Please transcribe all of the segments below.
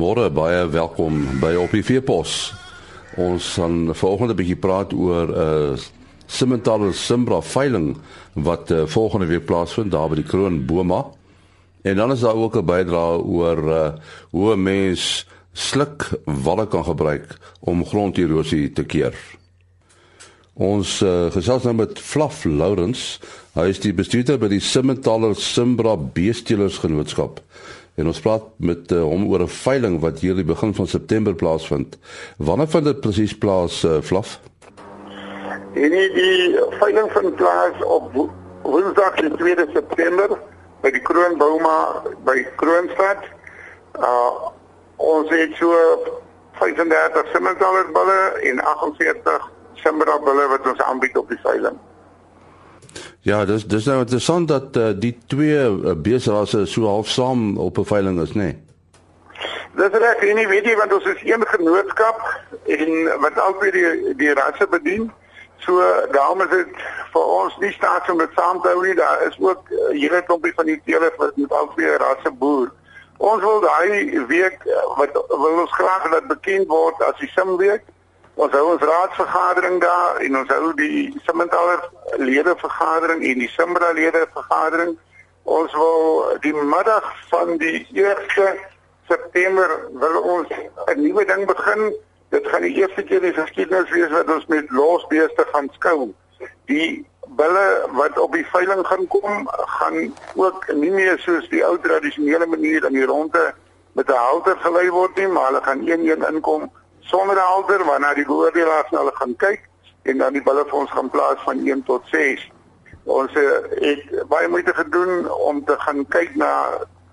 Goeiemôre, baie welkom by op die Veepos. Ons gaan volgende bietjie praat oor 'n uh, Simmental Simbra veiling wat uh, volgende week plaasvind daar by die Kroon Boma. En dan is daar ook 'n bydrae oor uh, hoe 'n mens sluk walle kan gebruik om gronderosie te keer. Ons uh, gesels nou met Flaf Lourens. Hy is die bestuurder by die Simmentaler Simbra Beestelers Genootskap. En ons praat met uh, hom oor 'n veiling wat hier die begin van September plaasvind. Wanneer vind dit presies plaas, uh, Flaf? En die, die veiling vind plaas op Woensdag die 2 September by die Kroonbouma by Kroonstad. Uh ons het so 35 Simmentaler bulle en 48 Simbra bulle wat ons aanbied op die veiling. Ja, dis dis nou interessant dat uh, die twee uh, beesrasse so half saam op 'n veiling is, nê? Nee? Dis reg, en nie weet jy want ons is een genootskap en wat albei die die rasse bedien. So daarom is dit vir ons nie staats om dit saam te hou nie. Daar is ook 'n uh, hele klompie van die teele wat met albei rasse boer. Ons wil daai week wat wil ons graag dat bekend word as die Simweek. Ons hou ons raadsvergadering daar en ons hou die Simmentaler lede vergadering en die Simbra lede vergadering. Ons wil die middag van die 1 September wil ons 'n nuwe ding begin. Dit gaan die eerste keer in geskiedenis wees wat ons met losbeeste gaan skou. Die bulle wat op die veiling gaan kom, gaan ook nie meer soos die ou tradisionele manier in die ronde met 'n halter gelei word nie, maar hulle gaan een-een inkom sonder 'n halter waarna die beoordelaars hulle gaan kyk en dan die bulle vir ons gaan plaas van 1 tot 6. Ons uh, het baie moeite gedoen om te gaan kyk na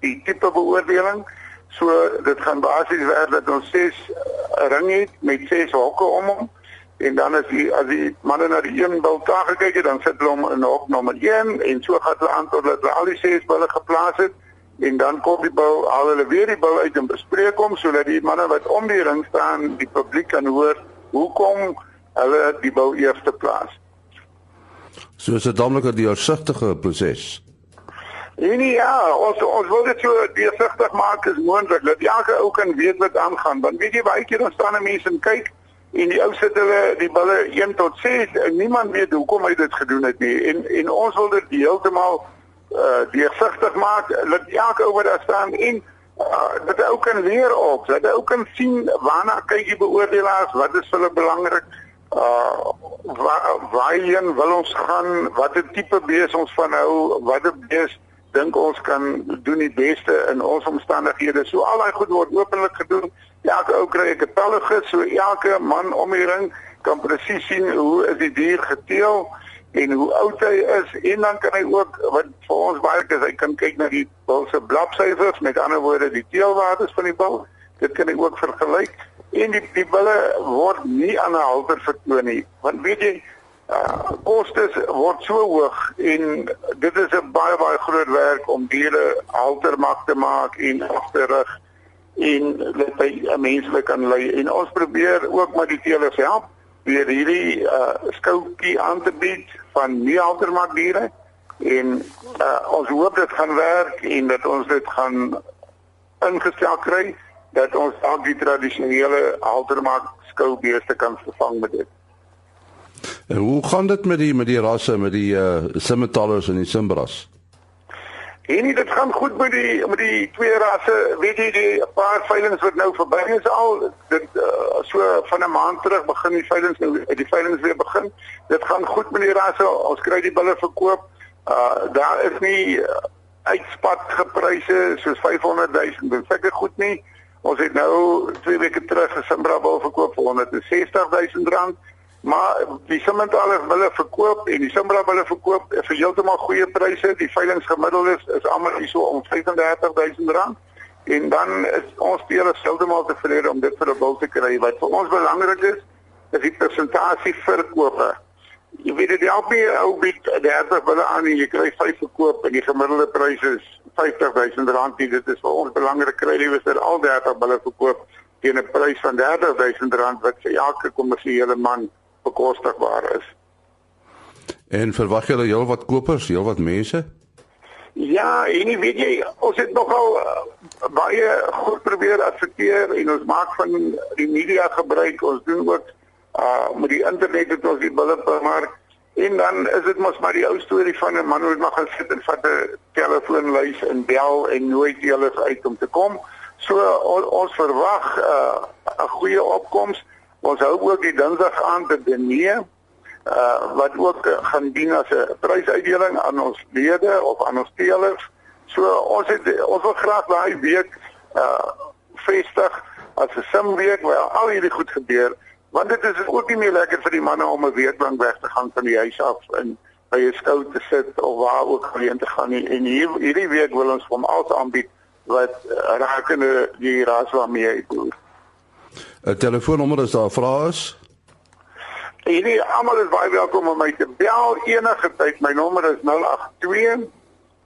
die tipe beoordeling. So dit gaan basies werk dat ons 6 uh, ring het met 6 hokke om hom en dan as die as die manne na die een bil daar gekyk het dan sit hulle hom in hok nommer 1 en so gaan hulle aan tot hulle al die 6 bulle geplaas het en dan kom die bou al hulle weer die bou uit en bespreek hom sodat die manne wat om die ring staan die publiek kan hoor hoekom hulle die bou eerste plaas. So is dit domlik 'n deursigtige proses. En ja, ons ons wil dit so deursigtig maak as moontlik dat elke ou kan weet wat aangaan. Want weet jy baie keer dan staan 'n mens en kyk en die ou sit hulle die bulle 1 tot 6 en niemand weet hoekom hy dit gedoen het nie. En en ons wil dit heeltemal uh deursigtig maak dat elke ou wat daar staan en uh, dat hy ook kan leer op, dat hy ook kan sien waarna kyk die beoordelaars, wat is hulle belangrik, uh waar waarheen wil ons gaan, watter tipe bees ons van hou, watter bees dink ons kan doen die beste in ons omstandighede. So al daai goed word openlik gedoen. Elke ou kry 'n katalogus, so elke man om die ring kan presies sien hoe is die dier geteel en hoe oud hy is en dan kan hy ook wat vir ons baie is hy kan kyk na die bil se blapsyfers met ander woorde die teelwaardes van die bil dit kan hy ook vergelyk en die die bulle word nie aan 'n halter vertoon nie want weet jy uh, kostes word so hoog en dit is 'n baie baie groot werk om diere haltermak te maak en agterig en dat hy 'n menslik kan lei. En ons probeer ook met die teelers help weer hierdie uh, skoutjie aan te bied van nie altermak diere en uh, ons hoop dit gaan werk en dat ons dit gaan ingestel kry dat ons al die tradisionele altermak skoubeeste kan vervang met dit. En hoe gaan dit met die met die rasse met die uh, simmentalers en die simbras? En dit gaan goed met die met die twee rasse. Weet jy die paar veilinge wat nou verby is al dit uh, so van 'n maand terug begin die veilinge nou die veilinge weer begin. Dit gaan goed met die rasse. Ons kry die bulle verkoop. Uh daar is nie uh, uitspat gepryse soos 500 000. Dit seker goed nie. Ons het nou 2 weke terug 'n Simbra bul verkoop vir 160 000 rand. Maar die Simmentaler wille verkoop en die Simbra wille verkoop vir heeltemal goeie pryse. Die veilingsgemiddeld is is almal hier so om 35000 rand. En dan is ons spelers heeltemal tevrede om dit vir 'n bil te kry. Wat vir ons belangrik is, is die persentasie verkope. Jy weet dit help nie ou bied 30 wille aan en jy kry 5 verkoop en die gemiddelde prys is 50000 rand. Dit is vir ons belangrik kry jy weer al 30 wille verkoop teen 'n prys van 30000 rand wat vir elke kommersiële man bekostigbaar is. En verwag julle heel wat kopers, heel wat mense? Ja, en jy weet jy, ons het nogal uh, baie goed probeer adverteer en ons maak van die media gebruik. Ons doen ook uh met die internet het ons die bulle maar en dan is dit mos maar die ou storie van 'n man wat maar gaan sit en vat 'n telefoonlys en bel en nooit eers uit om te kom. So on, ons verwag 'n uh, goeie opkoms. Ons hou ook die Dinsdag aan te diner uh wat ook gaan dien as 'n prysuitdeling aan ons lede of aan ons teelers. So ons het ons wil graag daai week uh vestig as 'n simweek waar al hierdie goed gebeur want dit is ook nie meer lekker vir die manne om 'n week lank weg te gaan van die huis af en by 'n skou te sit of waar ook alleen te gaan nie. en hier hierdie week wil ons hom alles aanbied wat uh, rakende die raswa mee boer. 'n Telefoonnommer is daar vra is? Hierdie almal is baie welkom om my te bel. Enige tyd. My nommer is 082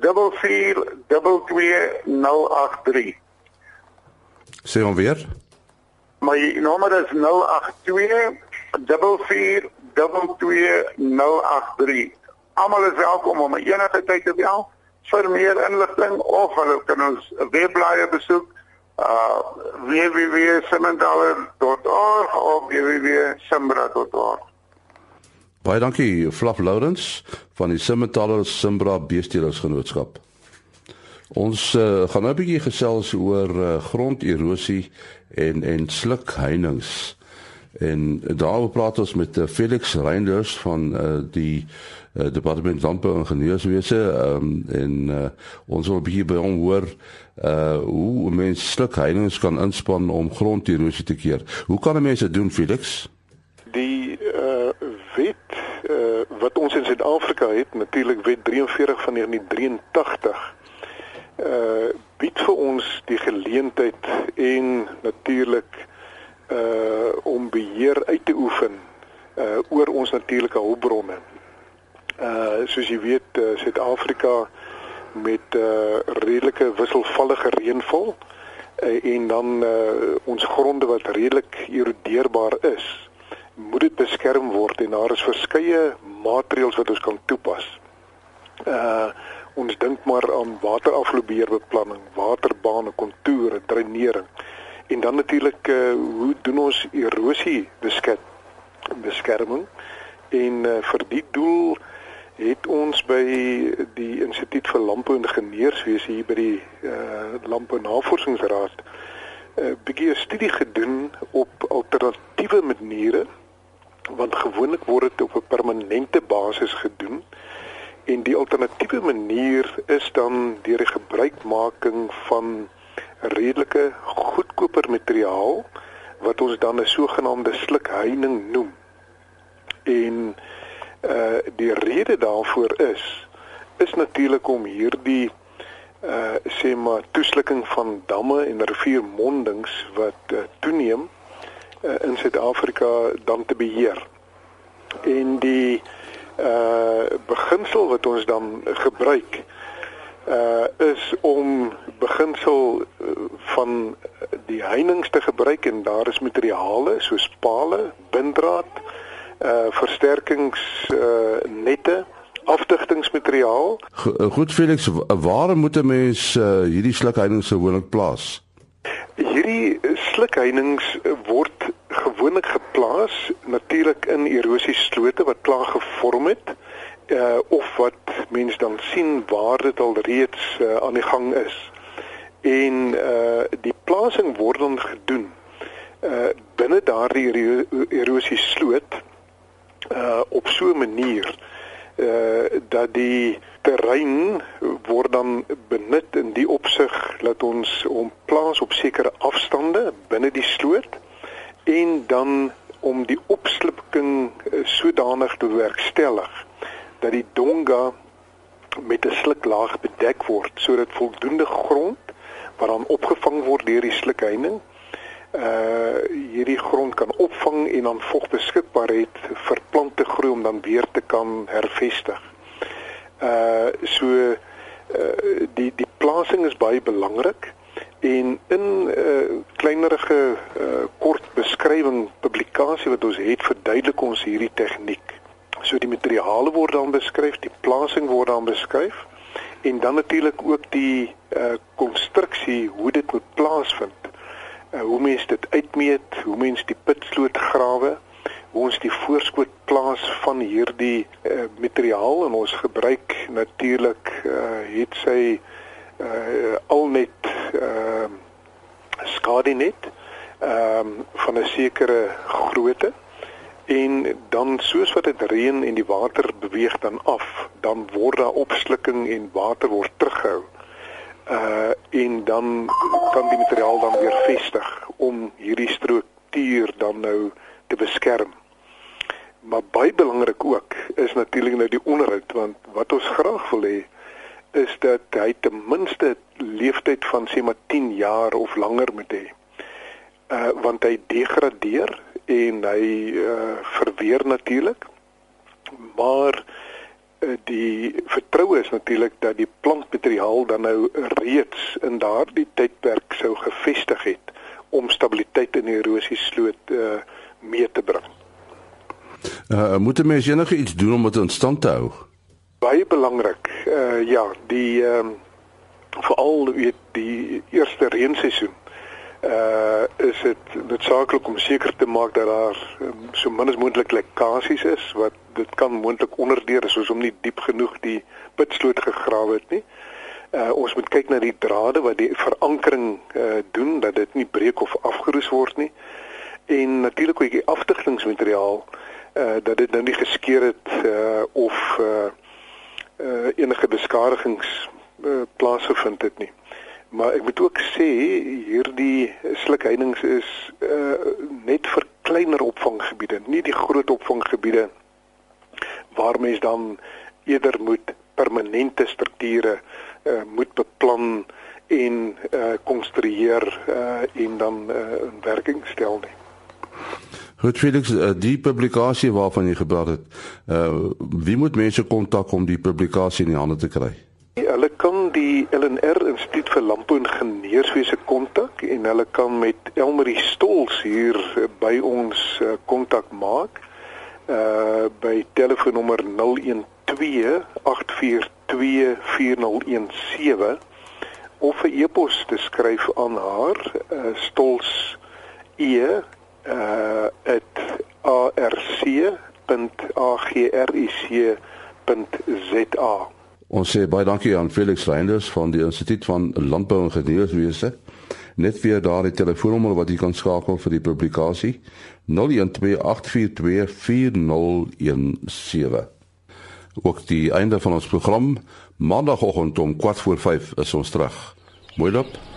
4422 Sê hom weer. My nommer is 082 4422 Almal is welkom om enige tyd te bel. Vir meer inligting of hulle kan ons webblaaie besoek uh www.simentaler.org of www.simbra.org. Baie dankie Flap Lourens van die Simmentaler Simbra Beestelersgenootskap. Ons uh, gaan nou 'n bietjie gesels oor uh, gronderosie en en slukheininge. En daar praat ons met uh, Felix Reinders van uh, die uh, Departement Landbou en Ingenieurswese um, en uh, ons wil 'n bietjie by hom hoor uh hoe mense slukheininge kan inspann om gronderosie te keer. Hoe kan 'n mens dit doen Felix? Die uh wet uh, wat ons in Suid-Afrika het, natuurlik wet 43 van 1983 uh bied vir ons die geleentheid en natuurlik uh om beheer uit te oefen uh oor ons natuurlike hulpbronne. Uh soos jy weet uh, Suid-Afrika met uh redelike wisselvallige reënval uh, en dan uh ons gronde wat redelik erodeerbaar is, moet dit beskerm word en daar is verskeie maatreëls wat ons kan toepas. Uh Ons dink maar aan waterafloopbeheerbeplanning, waterbane, kontoure, dreinering. En dan natuurlik uh, hoe doen ons erosie beskerm beskerming? En uh, vir die doel het ons by die Instituut vir Landbou Ingenieurswese hier by die uh, Landbou Navorsingsraad 'n uh, bietjie 'n studie gedoen op alternatiewe maniere want gewoonlik word dit op 'n permanente basis gedoen En die alternatiewe manier is dan deur die gebruikmaking van redelike goedkoper materiaal wat ons dan 'n sogenaamde slukheining noem. En uh die rede daarvoor is is natuurlik om hierdie uh sê maar toeslukking van damme en riviermondings wat uh, toeneem uh, in Suid-Afrika dan te beheer. En die uh beginsel wat ons dan gebruik uh is om beginsel van die heininge te gebruik en daar is materiale soos pale, bindraad, uh versterkings uh nette afdigtingsmateriaal. Goed Felix, waar moet 'n mens uh, hierdie slukheininge gewoonlik plaas? Hierdie slukheininge word gewoonlik geplaas natuurlik in erosieslote wat klaar gevorm het uh, of wat mense dan sien waar dit al reeds uh, aan die gang is. En uh, die plasing word dan gedoen uh, binne daardie erosiesloot uh, op so 'n manier uh, dat die terrein word dan benut in die opsig dat ons hom plaas op sekere afstande binne die sloot en dan om die opslipking eh, sodanig te werkstellig dat die donga met 'n sluklaag bedek word sodat voldoende grond wat dan opgevang word deur die slukheining uh hierdie grond kan opvang en dan vog beskikbaar het vir plante groei om dan weer te kan hervestig. Uh so uh die die plasing is baie belangrik En in 'n uh, kleinerige uh, kort beskrywing publikasie wat ons het verduidelik ons hierdie tegniek. So die materiale word dan beskryf, die plasing word dan beskryf en dan natuurlik ook die uh konstruksie hoe dit moet plaasvind. Uh hoe mense dit uitmeet, hoe mense die pitsloot grawe, hoe ons die voorskoot plaas van hierdie uh materiaal en ons gebruik natuurlik uh het sy uh al net uh skadenet ehm um, van 'n sekere grootte en dan soos wat dit reën en die water beweeg dan af, dan word daar opslukking en water word teruggehou. Uh en dan kan die materiaal dan weer vestig om hierdie struktuur dan nou te beskerm. Maar baie belangrik ook is natuurlik nou die onderhoud want wat ons graag wil hê is dat hy ten minste leeftyd van sê maar 10 jaar of langer moet hê. Uh want hy degradeer en hy uh, verweer natuurlik. Maar uh, die vertroue is natuurlik dat die plantmateriaal dan nou reeds in daardie tydperk sou gevestig het om stabiliteit in die erosiesloot uh, mee te bring. Uh, moet mense enige iets doen om dit in stand te hou? Baie belangrik. Uh, ja, die um, veral weet die eerste reenseisoen uh is dit noodsaaklik om seker te maak dat daar um, so min as moontlik lekkasies is wat dit kan moontlik onderdeur is soos om nie diep genoeg die pitsloot gegrawe het nie. Uh ons moet kyk na die drade wat die verankering uh doen dat dit nie breek of afgeroes word nie. En natuurlik ook die afdigtingsmateriaal uh dat dit nou nie geskeur het uh of uh uh enige beskadigings uh, plaasgevind het nie. Maar ek moet ook sê hierdie slukheininge is uh, net vir kleiner opvanggebiede, nie die groot opvanggebiede waar mens dan eerder moet permanente strukture uh, moet beplan en uh, konstrueer uh, en dan uh, in werking stel nie. Goed Felix, die publikasie waarvan jy gepraat het, uh, wie moet mense kontak om die publikasie in die hande te kry? Hulle kan die LNR Instituut vir Landbou en Geneeswese kontak en hulle kan met Elmarie Stols hier by ons eh, kontak maak. Uh by telefoonnommer 012 8424017 of 'n e-pos te skryf aan haar uh, stols e uh @rc.agric.za Ons sê baie dankie aan Felix Reinders van die Instituut van Landbou en Geneeswese. Net weer daar die telefoonnommer wat jy kan skakel vir die publikasie 0128424017. Ook die einde van ons program maandagooggend om 4:45 is ons terug. Mooi loop.